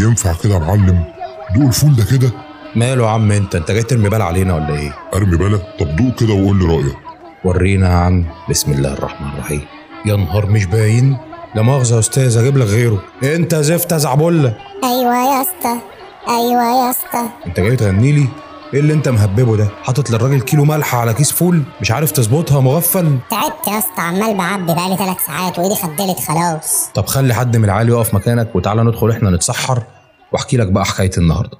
ينفع كده يا معلم؟ دوق الفول ده كده؟ ماله يا عم انت؟ انت جاي ترمي بلا علينا ولا إيه؟ أرمي بلا؟ طب دوق كده وقول لي رأيك. ورينا يا عم. بسم الله الرحمن الرحيم. يا نهار مش باين. لا مؤاخذة يا أستاذ أجيب لك غيره. انت زفت يا زعبله أيوه يا أسطى. أيوه يا أسطى. انت جاي تغني لي؟ إيه اللي انت مهببه ده؟ حاطط للراجل كيلو ملح على كيس فول؟ مش عارف تظبطها مغفل؟ تعبت يا أسطى عمال بعبي بقالي ثلاث ساعات وإيدي خدلت خلاص. طب خلي حد من العيال يقف مكانك وتعالى ندخل إحنا نتسحر. وأحكي لك بقى حكاية النهارده.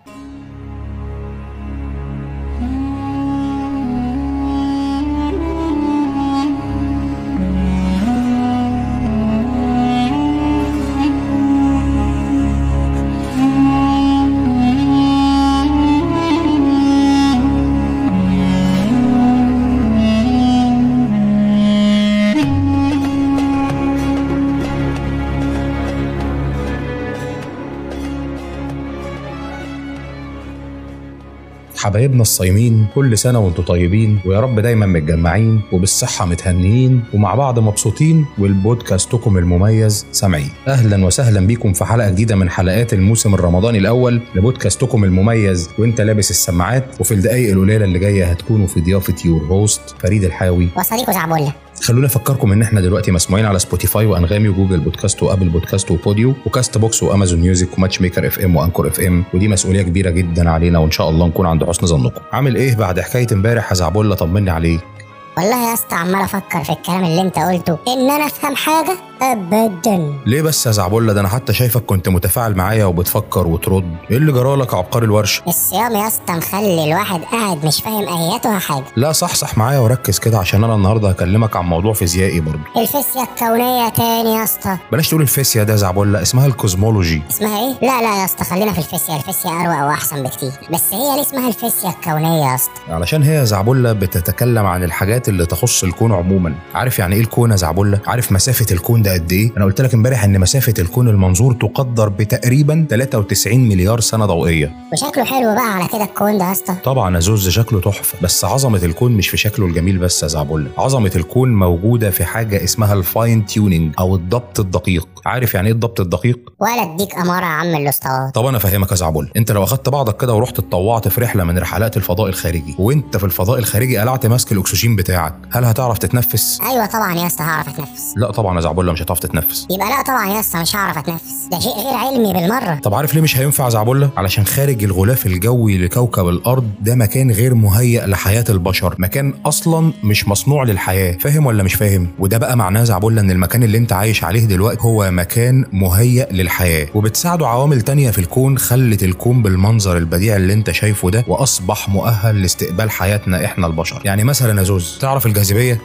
حبايبنا الصايمين كل سنة وأنتم طيبين ويا رب دايما متجمعين وبالصحة متهنيين ومع بعض مبسوطين ولبودكاستكم المميز سامعين. أهلا وسهلا بيكم في حلقة جديدة من حلقات الموسم الرمضاني الأول لبودكاستكم المميز. وانت لابس السماعات وفي الدقايق القليلة اللي جاية هتكونوا في ضيافة your host فريد الحاوي وصديقه زعبله خلونا افكركم إن إحنا دلوقتي مسموعين على Spotify وأنغامي و Google Podcast و Apple Podcast و Podeo و Castbox و Amazon Music و Matchmaker FM و Anchor FM. ودي مسؤولية كبيرة جدا علينا وإن شاء الله نكون عند حسن ظنكم. عامل إيه بعد حكاية إمبارح يا زعبله طمني عليك. والله يا اسطى عمال أفكر في الكلام اللي أنت قلته. إن أنا أفهم حاجة ابدا. ليه بس يا زعبله ده أنا حتى شايفك كنت متفاعل معايا وبتفكر وترد. إيه اللي جرالك عبقري الورشة؟ الصيام يا اسطى مخلي الواحد قاعد مش فاهم اياتها حاجة. لا صح صح معايا وركز كده عشان أنا النهارده هكلمك عن موضوع فيزيائي برضه. الفيزياء الكونية تاني يا اسطى. بلاش تقول الفيزياء ده يا زعبله اسمها ال cosmology. اسمها إيه؟ لا لا يا اسطى خلينا في الفيزياء الفيزياء أروق وأحسن بكتير. بس هي ليه اسمها الفيزياء الكونية يا اسطى؟ علشان هي زعبله بتتكلم عن الحاجات اللي تخص الكون عموما. عارف يعني إيه الكون يا زعبله عارف مسافة الكون ده قد إيه؟ أنا قلت لك امبارح إن مسافة الكون المنظور تقدر بتقريبا 93 مليار سنة ضوئية. وشكله حلو بقى على كده الكون ده يا اسطى. طبعا يا زوز شكله تحفة. بس عظمة الكون مش في شكله الجميل بس يا زعبله عظمة الكون موجودة في حاجة اسمها ال fine tuning أو الضبط الدقيق. عارف يعني إيه الضبط الدقيق؟ ولا أديك أمارة يا عم الاسطوات طب أنا أفهمك يا زعبل. أنت لو أخدت بعضك كده ورحت اتطوعت في رحلة من رحلات الفضاء الخارجي وأنت في الفضاء الخارجي قلعت ماسك الأكسجين بتاعك هل هتعرف تتنفس؟ أيوه طبعا يا اسطى هعرف أتنفس. لا طبعا يا زعبله مش هتعرف تتنفس. يبقى لا طبعا يا اسطى مش هعرف أتنفس. ده شيء غير علمي بالمرة. طب عارف ليه مش هينفع يا زعبله علشان خارج الغلاف الجوي لكوكب الأرض ده مكان غير مهيأ لحياة البشر. مكان أصلا مش مصنوع للحياة. فاهم ولا مش فاهم؟ وده بقى معناه يا زعبله إن المكان اللي أنت عايش عليه دلوقتي هو مكان مهيأ للحياة. وبتساعده عوامل تانية في الكون خلت الكون بالمنظر البديع اللي أنت شايفه ده وأصبح مؤهل لاستقبال حياتنا إحنا البشر. يعني مثلا يا زوز تعرف الجاذبية؟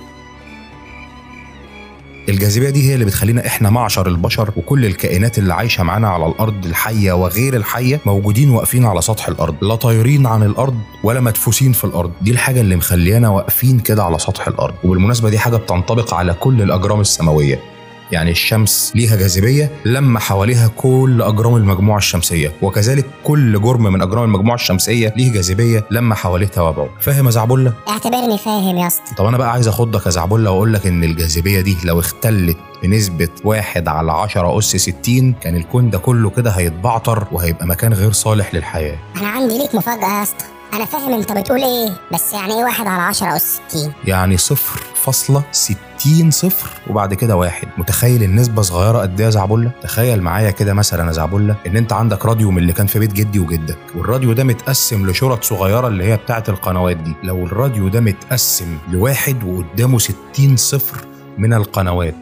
الجاذبية دي هي اللي بتخلينا إحنا معشر البشر وكل الكائنات اللي عايشة معانا على الأرض الحية وغير الحية موجودين واقفين على سطح الأرض. لا طايرين عن الأرض ولا مدفوسين في الأرض. دي الحاجة اللي مخليانا واقفين كده على سطح الأرض. وبالمناسبة دي حاجة بتنطبق على كل الأجرام السماوية. يعني الشمس ليها جاذبية لما حواليها كل أجرام المجموعة الشمسية وكذلك كل جرم من أجرام المجموعة الشمسية ليه جاذبية لما حواليه توابعه. فاهم يا زعبلة؟ اعتبرني فاهم يا اسطى. طب أنا بقى عايز أخدك يا زعبلة وأقول لك إن الجاذبية دي لو اختلت بنسبة واحد على عشرة أس ستين كان الكون ده كله كده هيتبعتر وهيبقى مكان غير صالح للحياة. أنا عندي ليك مفاجأة يا اسطى. أنا فاهم أنت بتقول إيه؟ بس يعني إيه واحد على عشرة اس ستين؟ يعني صفر فاصلة ستين صفر وبعد كده واحد. متخيل النسبة صغيرة قد إيه يا زعبلة؟ تخيل معايا كده مثلا يا زعبلة إن أنت عندك راديو من اللي كان في بيت جدي وجدك والراديو ده متقسم لشرط صغيرة اللي هي بتاعة القنوات دي. لو الراديو ده متقسم لواحد وقدامه ستين صفر من القنوات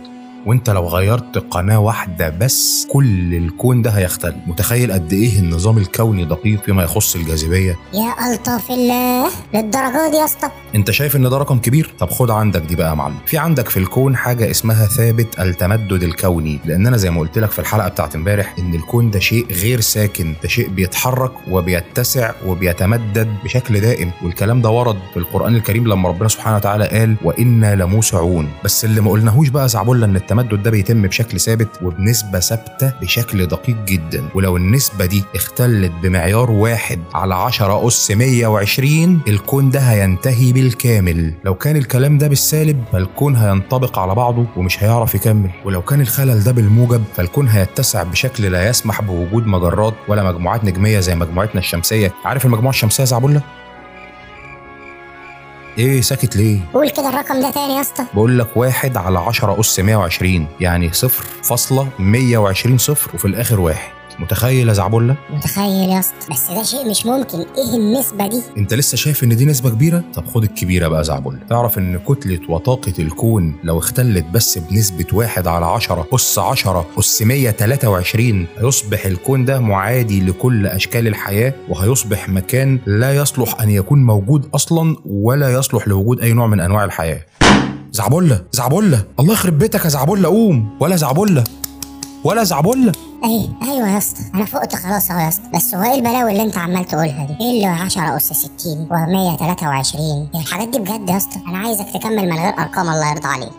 وانت لو غيرت قناة واحدة بس كل الكون ده هيختل متخيل قد إيه النظام الكوني دقيق فيما يخص الجاذبية؟ يا الطف الله للدرجة دي يا اسطى؟ انت شايف إن ده رقم كبير؟ طب خد عندك دي بقى يا معلم. في عندك في الكون حاجة اسمها ثابت التمدد الكوني لأن أنا زي ما قلت لك في الحلقة بتاعت امبارح إن الكون ده شيء غير ساكن ده شيء بيتحرك وبيتسع وبيتمدد بشكل دائم. والكلام ده ورد في القرآن الكريم لما ربنا سبحانه وتعالى قال وإنا لموسعون. بس اللي ما قلناهوش بقى زعبله إن التمدد ده بيتم بشكل ثابت وبنسبة ثابتة بشكل دقيق جدا. ولو النسبة دي اختلت بمعيار واحد على 10 أس 120 الكون ده هينتهي بالكامل. لو كان الكلام ده بالسالب فالكون هينطبق على بعضه ومش هيعرف يكمل. ولو كان الخلل ده بالموجب فالكون هيتسع بشكل لا يسمح بوجود مجرات ولا مجموعات نجمية زي مجموعتنا الشمسية. عارف المجموعة الشمسية يا زعبله إيه ساكت ليه؟ قول كده الرقم ده تاني يا اسطى. بقول لك واحد على 10 أس 120 يعني صفر فاصلة 120 صفر وفي الآخر واحد. متخيل يا زعبله متخيل يا اسطى. بس ده شيء مش ممكن. إيه النسبة دي؟ أنت لسه شايف إن دي نسبة كبيرة؟ طب خد الكبيرة بقى زعبله تعرف إن كتلة وطاقة الكون لو اختلت بس بنسبة واحد على 10 اس 10 اس 123 هيصبح الكون ده معادي لكل أشكال الحياة وهيصبح مكان لا يصلح أن يكون موجود أصلا ولا يصلح لوجود أي نوع من أنواع الحياة. زعبله زعبله الله يخرب بيتك يا زعبله قوم! ولا زعبله ولا زعبله اي أيوه يا اسطى أنا فقت خلاص اهو يا اسطى. بس هو إيه البلاوي اللي انت عمال تقولها دي؟ إيه اللي 10 أس 60 و123 الحاجات دي بجد يا اسطى. أنا عايزك تكمل من غير ارقام الله يرضى عليك.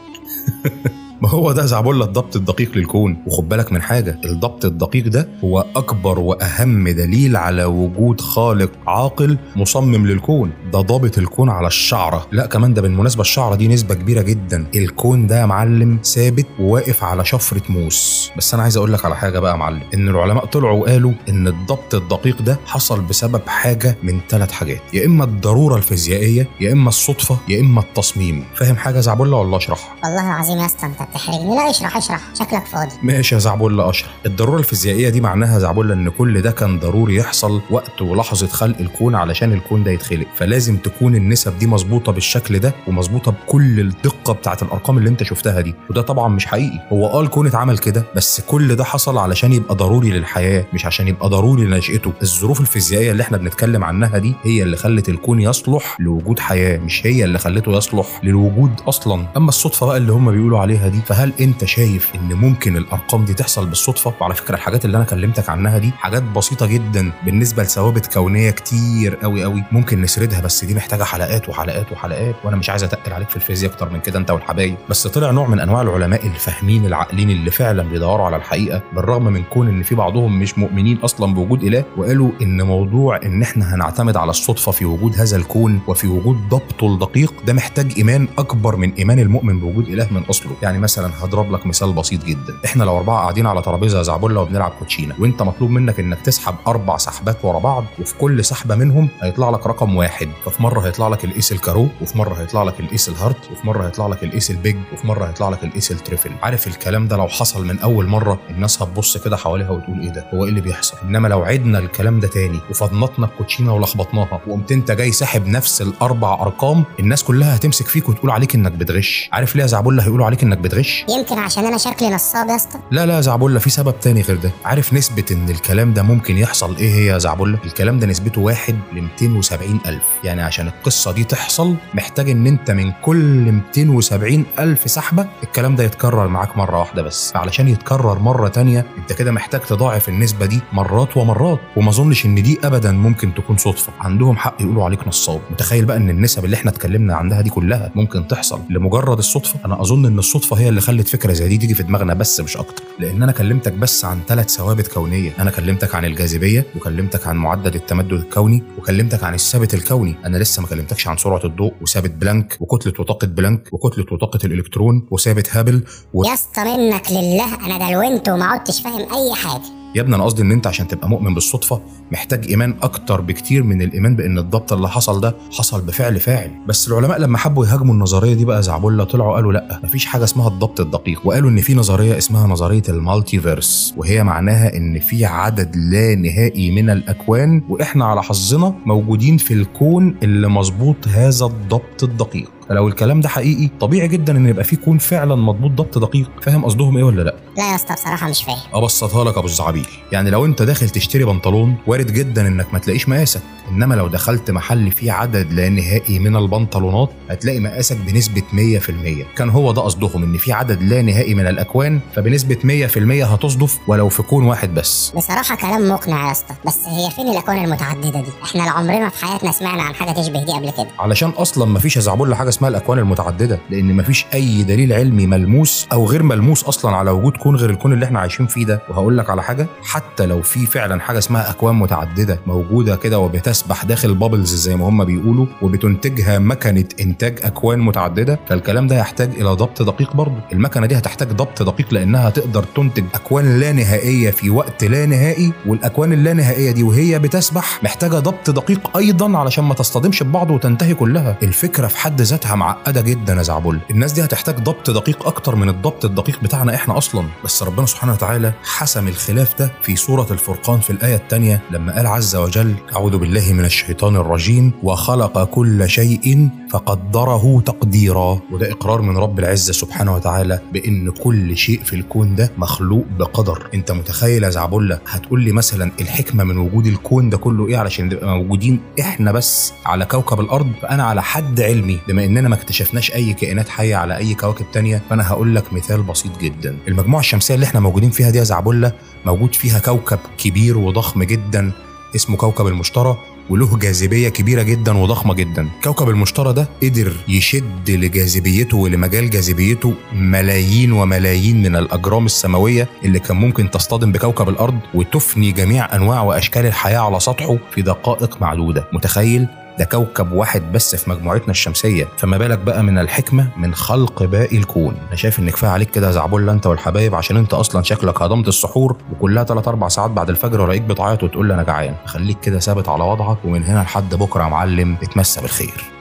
ما هو ده زعبولة الضبط الدقيق للكون. وخد بالك من حاجة الضبط الدقيق ده هو أكبر وأهم دليل على وجود خالق عاقل مصمم للكون. ده ضابط الكون على الشعرة. لا كمان ده بالمناسبة الشعرة دي نسبة كبيرة جدا. الكون ده يا معلم ثابت وواقف على شفرة موس. بس أنا عايز أقول لك على حاجة بقى يا معلم. إن العلماء طلعوا وقالوا إن الضبط الدقيق ده حصل بسبب حاجة من ثلاث حاجات. يا إما الضرورة الفيزيائية يا إما الصدفة يا إما التصميم. فاهم حاجة زعبولة ولا أشرحها. والله العظيم يا اسطى أنت بتحرجني لا اشرح اشرح. شكلك فاضي. ماشي يا زعبولة أشرح. الضرورة الفيزيائية دي معناها زعبولة إن كل ده كان ضروري يحصل وقت ولحظة خلق الكون علشان الكون ده يتخلق. فلازم تكون النسب دي مظبوطة بالشكل ده ومظبوطة بكل الدقة بتاعت الأرقام اللي أنت شفتها دي. وده طبعا مش حقيقي. هو آه الكون اتعمل كده بس كل ده حصل علشان يبقى ضروري للحياة مش عشان يبقى ضروري لنشأته. الظروف الفيزيائية اللي إحنا بنتكلم عنها دي هي اللي خلت الكون يصلح لوجود حياة مش هي اللي خلته يصلح للوجود أصلا. أما الصدفة بقى اللي هم بيقولوا عليها دي فهل أنت شايف إن ممكن الأرقام دي تحصل بالصدفة؟ وعلى فكرة الحاجات اللي أنا كلمتك عنها دي حاجات بسيطة جدا بالنسبة لثوابت كونية كتير قوي قوي ممكن نسردها بس دي محتاجة حلقات وحلقات وحلقات وأنا مش عايز أتقل عليك في الفيزياء أكتر من كده أنت والحبايب. بس طلع نوع من أنواع العلماء الفاهمين العاقلين اللي فعلا بيدوروا على الحقيقة بالرغم من كون إن في بعضهم مش مؤمنين أصلا بوجود إله وقالوا إن موضوع إن إحنا هنعتمد على الصدفة في وجود هذا الكون وفي وجود ضبطه الدقيق ده محتاج إيمان أكبر من إيمان المؤمن بوجود إله من أصله. يعني مثلا هضرب لك مثال بسيط جدا. إحنا لو أربعة قاعدين على ترابيزة زعبلة وبنلعب كوتشينة وأنت مطلوب منك إنك تسحب أربع سحبات ورا بعض وفي كل سحبة منهم هيطلع لك رقم واحد. ففي مرة هيطلع لك ال ace ال carreau وفي مرة هيطلع لك ال ace ال heart وفي مرة هيطلع لك ال ace ال pique وفي مرة هيطلع لك ال ace ال trèfle. عارف الكلام ده لو حصل من أول مرة الناس هتبص كده حواليها وتقول إيه ده؟ هو إيه اللي بيحصل؟ إنما لو عدنا الكلام ده تاني وفنطنا الكوتشينة ولخبطناها وقمت أنت جاي ساحب نفس الأربع أرقام الناس كلها هتمسك فيك وتقول عليك إنك بتغش. عارف ليه يا زعبولة هيقولوا عليك إنك بتغش؟ يمكن عشان أنا شكلي نصاب يا اسطى. لا لا يا زعبولة في سبب تاني غير ده. عارف نسبة إن الكلام ده ممكن يحصل إيه هي يا زعبولة؟ الكلام ده نسبته واحد ل 270 ألف. يعني عشان القصة دي تحصل محتاج إن أنت من كل 270 ألف سحبة الكلام ده يتكرر معاك مرة واحدة بس. فعلشان يتكرر مرة تانية أنت كده محتاج تضاعف النسبة دي مرات ومرات. وما أظنش إن دي ابدا ممكن تكون صدفة. عندهم حق يقولوا عليك نصاب. متخيل بقى إن النسب اللي إحنا اتكلمنا عنها دي كلها ممكن تحصل لمجرد الصدفة؟ أنا أظن إن الصدفة هي اللي خلت فكرة زي دي تيجي في دماغنا بس مش أكتر. لأن أنا كلمتك بس عن ثلاث ثوابت كونية. أنا كلمتك عن الجاذبية وكلمتك عن معدل التمدد الكوني وكلمتك عن الثابت الكوني. أنا لسه ما كلمتكش عن سرعة الضوء وثابت بلانك وكتلة وطاقة بلانك وكتلة وطاقة الإلكترون وثابت هابل و... يا اسطى منك لله. أنا دلونت وما عدتش فاهم أي حاجة. يا ابني أنا قصدي ان انت عشان تبقى مؤمن بالصدفة محتاج ايمان أكتر بكتير من الايمان بان الضبط اللي حصل ده حصل بفعل فاعل. بس العلماء لما حبوا يهاجموا النظرية دي بقى زعبله طلعوا قالوا لأ مفيش حاجة اسمها الضبط الدقيق وقالوا إن في نظرية اسمها نظرية ال multiverse وهي معناها إن في عدد لا نهائي من الأكوان وإحنا على حظنا موجودين في الكون اللي مظبوط هذا الضبط الدقيق. فلو الكلام ده حقيقي طبيعي جدا إن يبقى في كون فعلا مضبوط ضبط دقيق. فاهم قصدهم إيه ولا لأ؟ لا يا اسطى بصراحه مش فاهم. أبسطها لك أبو الزعابيل يعني لو أنت داخل تشتري بنطلون وارد جدا إنك ما تلاقيش مقاسك. إنما لو دخلت محل فيه عدد لا نهائي من البنطلونات هتلاقي مقاسك بنسبة 100% كان هو ده قصدهم إن في عدد لا نهائي من الأكوان فبنسبة 100% هتصدف ولو في كون واحد بس. بصراحة كلام مقنع يا اسطى بس هي فين الأكوان المتعددة دي؟ إحنا لعمرنا في حياتنا سمعنا عن حاجة تشبه دي قبل كده. علشان أصلا ما فيش يا زعبله حاجة اسمها الأكوان المتعددة لأن مفيش أي دليل علمي ملموس أو غير ملموس أصلا على وجود كون غير الكون اللي إحنا عايشين فيه ده. وهقول لك على حاجة حتى لو في فعلا حاجة اسمها أكوان متعددة موجودة كده وبتسبح داخل بابلز زي ما هم بيقولوا وبتنتجها مكنة إنتاج أكوان متعددة فالكلام ده يحتاج إلى ضبط دقيق برضه. المكنة دي هتحتاج ضبط دقيق لأنها تقدر تنتج أكوان لا نهائية في وقت لا نهائي والأكوان اللا نهائية دي وهي بتسبح محتاجة ضبط دقيق أيضا علشان ما تصطدمش ببعض وتنتهي كلها. الفكرة في حد ذاتها معقدة جدا يا زعبل الناس دي هتحتاج ضبط دقيق أكتر من الضبط الدقيق بتاعنا إحنا أصلا. بس ربنا سبحانه وتعالى حسم الخلاف ده في سورة الفرقان في الآية الثانية لما قال عز وجل أعوذ بالله من الشيطان الرجيم وخلق كل شيء فقدره تقديرا. وده إقرار من رب العزة سبحانه وتعالى بإن كل شيء في الكون ده مخلوق بقدر. أنت متخيل يا زعبله هتقول لي مثلا الحكمة من وجود الكون ده كله إيه علشان نبقى موجودين إحنا بس على كوكب الأرض؟ فأنا على حد علمي. بما إننا ما اكتشفناش أي كائنات حية على أي كواكب تانية فأنا هقول لك مثال بسيط جدا. المجموعة الشمسية اللي إحنا موجودين فيها دي يا زعبله موجود فيها كوكب كبير وضخم جدا اسمه كوكب المشتري وله جاذبية كبيرة جدا وضخمة جدا. كوكب المشتري ده قدر يشد لجاذبيته ولمجال جاذبيته ملايين وملايين من الأجرام السماوية اللي كان ممكن تصطدم بكوكب الأرض وتفني جميع أنواع وأشكال الحياة على سطحه في دقائق معدودة. متخيل؟ ده كوكب واحد بس في مجموعتنا الشمسية. فما بالك بقى من الحكمة من خلق باقي الكون. أنا شايف إن كفاية عليك كده يا زعبله أنت والحبايب عشان أنت أصلا شكلك هضمت السحور وكلها 3 4 ساعات بعد الفجر ولاقيك بتعيط وتقول لي أنا جعان. خليك كده ثابت على وضعك ومن هنا لحد بكرة يا معلم. اتمسى بالخير.